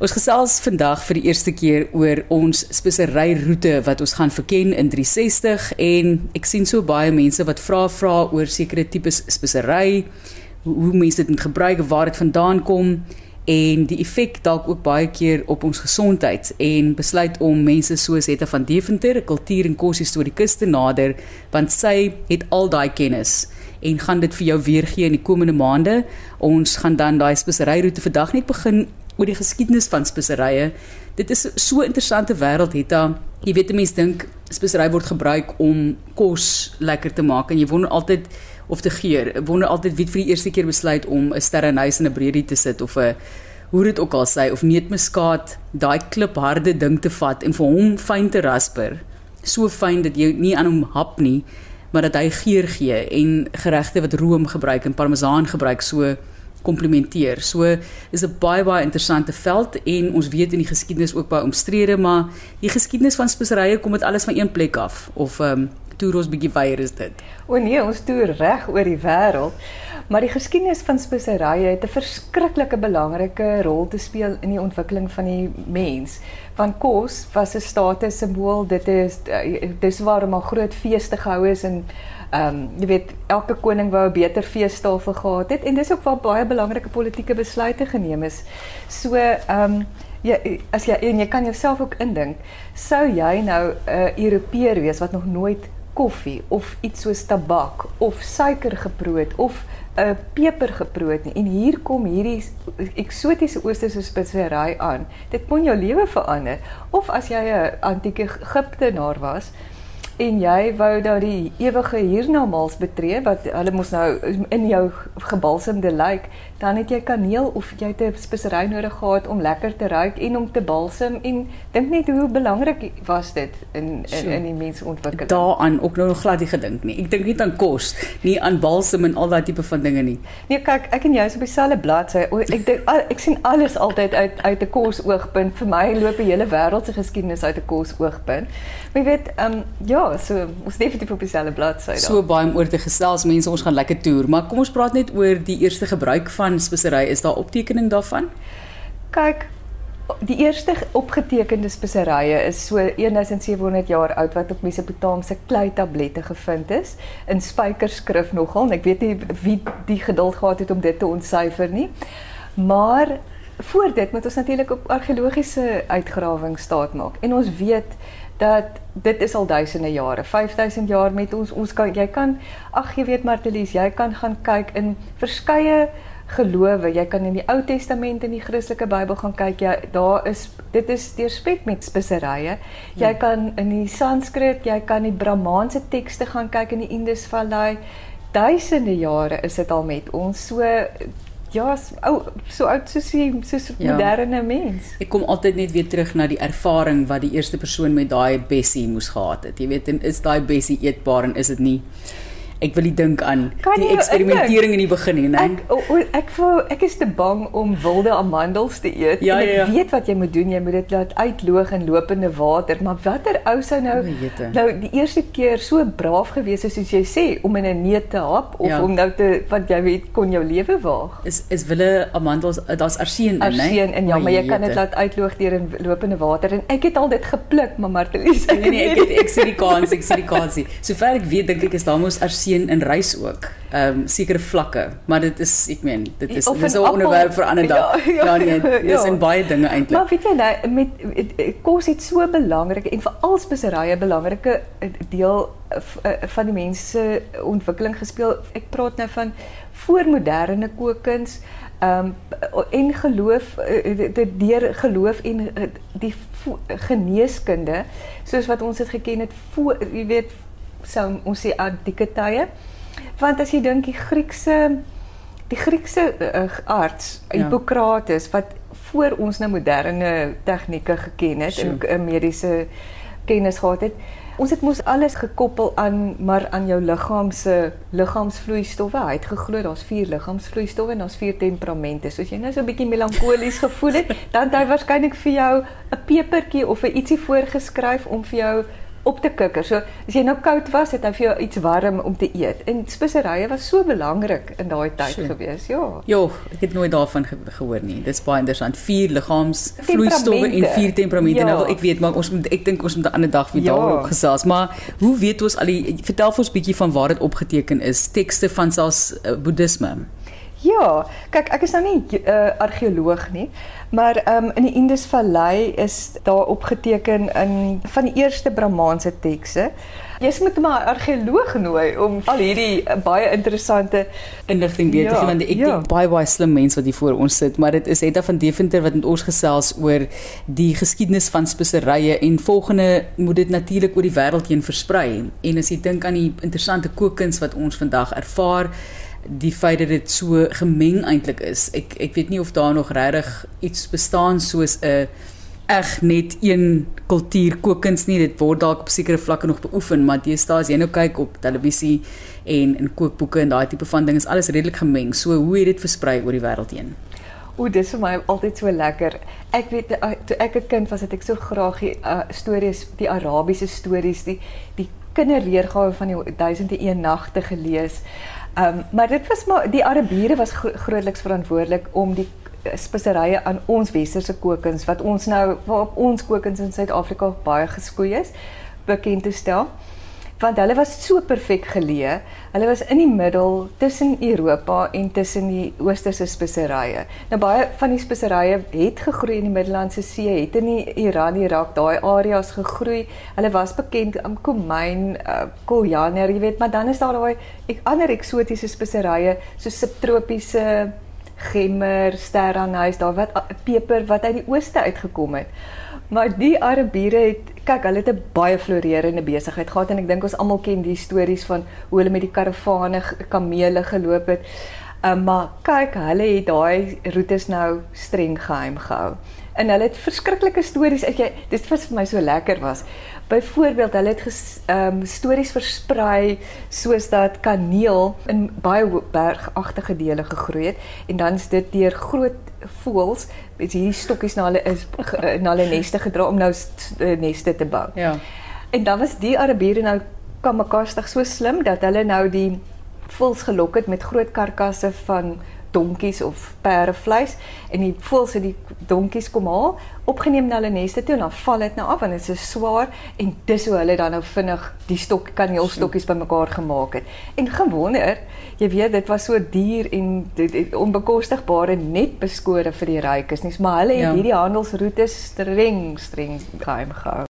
Ons gesels vandag vir die eerste keer oor ons speseryroete wat ons gaan verken in 360 en ek sien so baie mense wat vra vra oor sekere tipes spesery, hoe, hoe mense dit moet gebruik, waar dit vandaan kom en die effek dalk ook baie keer op ons gesondheid en besluit om mense soos Hetta van Deventer, 'n kultuur en koshistorikus te nader want sy het al daai kennis en gaan dit vir jou weergee in die komende maande. Ons gaan dan daai speseryroete vandag net begin oor die geskiedenis van speserye. Dit is so 'n interessante wêreld het daar. Jy weet mense dink spesery word gebruik om kos lekker te maak en jy wonder altyd of te geur. Wonder altyd wie vir die eerste keer besluit om 'n sterrenhuis in 'n breedie te sit of 'n hoe dit ook al sê of neutmuskaat, daai klipharde ding te vat en vir hom fyn te rasper. So fyn dat jy nie aan hom hap nie, maar dat hy geur gee en geregte wat room gebruik en parmesaan gebruik so komplementeer. So is 'n baie baie interessante veld en ons weet in die geskiedenis ook baie omstrede, maar die geskiedenis van speserye kom dit alles van een plek af of ehm um, toer ons bietjie weier is dit. O nee, ons toer reg oor die wêreld. Maar die geskiedenis van speserye het 'n verskriklike belangrike rol te speel in die ontwikkeling van die mens. Want kos was 'n status simbool. Dit is eh, dis waarom al groot feeste gehou is en Ehm um, jy weet elke koning wou 'n beter feestafel gehad het en dis ook waar baie belangrike politieke besluite geneem is. So ehm um, ja as jy en jy kan jouself ook indink, sou jy nou 'n uh, Europeër wees wat nog nooit koffie of iets soos tabak of suiker geproe het of 'n uh, peper geproe het nie en hier kom hierdie eksotiese oosterse spesery aan. Dit kon jou lewe verander. Of as jy 'n antieke Egiptenaar was, en jy wou nou die ewige hiernamaals betree wat hulle mos nou in jou gebalsemde lyk, dan het jy kaneel of jy het 'n spesery nodig gehad om lekker te ruik en om te balsem en dink net hoe belangrik was dit in in, in die mensontwikkeling. Daaraan ook nou nog glad nie gedink nie. Ek dink nie aan kos, nie aan balsem en al daai tipe van dinge nie. Nee, kyk, ek en jy is op dieselfde bladsy. Ek dink ek sien alles altyd uit uit 'n kosoogpunt. Vir my loop die hele wêreld se geskiedenis uit 'n kosoogpunt. Maar jy weet, ehm um, ja, so ons definitief op dieselfde bladsy daar. So baie om oor te gesels, mense, ons gaan lekker toer, maar kom ons praat net oor die eerste gebruik van spesery. Is daar optekening daarvan? Kyk, die eerste opgetekende speserye is so 1700 jaar oud wat op Mesopotamiese klei tablette gevind is in spykerskrif nogal. Ek weet nie wie die geduld gehad het om dit te ontsyfer nie. Maar voor dit moet ons natuurlik op argeologiese uitgrawings staat maak. En ons weet dat dit is al duisende jare, 5000 jaar met ons ons kan jy kan ag jy weet Martelies, jy kan gaan kyk in verskeie gelowe. Jy kan in die Ou Testament en die Christelike Bybel gaan kyk. Ja, daar is dit is deurspek met speserye. Jy ja. kan in die Sanskrit, jy kan die Brahmaanse tekste gaan kyk in die Indusvallei. Duisende jare is dit al met ons. So Ja, ou so oud soos jy soos ja. moderne mens. Ek kom altyd net weer terug na die ervaring wat die eerste persoon met daai bessie moes gehad het. Jy weet, en is daai bessie eetbaar en is dit nie? Ek wil nie dink aan kan die eksperimentering in die begin nie, nee. Ek o, o, ek voel ek is te bang om wilde amandels te eet. Ja, en ek ja, ja. weet wat jy moet doen, jy moet dit laat uitloog in lopende water, maar watter ou sou nou nou die eerste keer so braaf gewees het soos jy sê om in 'n neut te hap of ja. om nou te wat jy weet kon jou lewe waag. Is is wille amandels daar's arseen in, né? Arseen in ja, maar jy kan dit laat uitloog deur in lopende water en ek het al dit gepluk, maar Martelies. Nee nee, ek het, ek sien die kans, ek sien die kans. Sover ek weet dink ek is daar mos arseen sien in reis ook. Ehm um, sekere vlakke, maar dit is ek meen, dit is dis 'n onderwerp vir 'n ander dag. Ja, ja, ja nee, dis ja. in baie dinge eintlik. Maar weet jy nou met kos het so belangrik en veral speserye belangrike deel van die mense ontwikkeling gespeel. Ek praat nou van voormoderne kookkuns ehm um, en geloof dit deur geloof en die geneeskunde soos wat ons dit geken het voor jy weet sou ons sê antieke tye. Want as jy dink die Griekse die Griekse uh, arts ja. Hippokrates wat voor ons nou moderne tegnieke geken het en uh, mediese kennis gehad het. Ons het mos alles gekoppel aan maar aan jou liggaam se liggaamsvloeistowwe. Hy het geglo daar's vier liggaamsvloeistowwe en daar's vier temperamente. So as jy nou so 'n bietjie melankolies gevoel het, dan het hy waarskynlik vir jou 'n pepertjie of 'n ietsie voorgeskryf om vir jou op te kikker. So as jy nou koud was, het hy vir jou iets warm om te eet. En speserye was so belangrik in daai tyd Sjoe. gewees. Ja. Ja, ek het nooit daarvan ge gehoor nie. Dis baie interessant. Vier liggaamsvloeistowwe en Temperamente. vier temperamente. Ja. Nou wil ek weet, maar ons moet ek dink ons moet 'n ander dag weer Ja. daarop gesels. Maar hoe weet ons al die vertel vir ons bietjie van waar dit opgeteken is? Tekste van selfs uh, boeddhisme. Ja, kyk, ek is nou nie 'n uh, argeoloog nie, maar um, in die Indusvallei is daar opgeteken in van die eerste Brahmaanse tekste. Jy moet maar 'n argeoloog nooi om al hierdie uh, baie interessante inligting weet te Ja, gee want ek ja. dink baie baie slim mense wat hier voor ons sit, maar dit is Etta van Deventer wat met ons gesels oor die geskiedenis van speserye en volgende moet dit natuurlik oor die wêreld heen versprei. En as jy dink aan die interessante kookkuns wat ons vandag ervaar, die feit dat dit so gemeng eintlik is. Ek ek weet nie of daar nog regtig iets bestaan soos 'n eg net een kultuur kookkuns nie. Dit word dalk op sekere vlakke nog beoefen, maar deesdae as jy nou kyk op televisie en in kookboeke en daai tipe van ding is alles redelik gemeng. So hoe het dit versprei oor die wêreld heen? O, dis vir my altyd so lekker. Ek weet uh, toe ek 'n kind was, het ek so graag die uh, stories, die Arabiese stories, die die kinderweergawe van die duisende een nagte gelees. Ehm um, maar dit was maar die Arabiere was gro grootliks verantwoordelik om die uh, speserye aan ons westerse kookkuns wat ons nou waarop ons kookkuns in Suid-Afrika baie geskoei is, bekend te stel want hulle was so perfek geleë. Hulle was in die middel tussen Europa en tussen die oosterse speserye. Nou baie van die speserye het gegroei in die Middellandse See, het in die Iran, Irak, daai areas gegroei. Hulle was bekend om komyn, uh, koriander, jy weet, maar dan is daar daai ek, ander eksotiese speserye so subtropiese gemmer, sterranhuis, daar wat uh, peper wat uit die ooste uitgekom het. Maar die Arabiere het kyk, hulle het 'n baie floreerende besigheid gehad en ek dink ons almal ken die stories van hoe hulle met die karavane, kamele geloop het. Um, maar kyk, hulle het daai roetes nou streng geheim gehou. En hulle het verskriklike stories uit jy dis wat vir my so lekker was. Byvoorbeeld, hulle het ges, um, stories versprei soos dat kaneel in baie bergagtige dele gegroei het en dan is dit deur groot voëls met hierdie stokkies na hulle is na hulle neste gedra om nou eh, neste te bou. Ja. En dan was die Arabiere nou kamekastig so slim dat hulle nou die voëls gelok het met groot karkasse van donkies of perdevleis en die voëls het die donkies kom haal, opgeneem na hulle neste toe en dan val dit nou af want dit is so swaar en dis hoe hulle dan nou vinnig die stok kaneelstokkies bymekaar gemaak het. En gewonder, jy weet dit was so duur en dit, dit onbekostigbaar en net beskore vir die rykes nie, maar hulle het Ja. hierdie handelsroetes streng streng geheim gehou.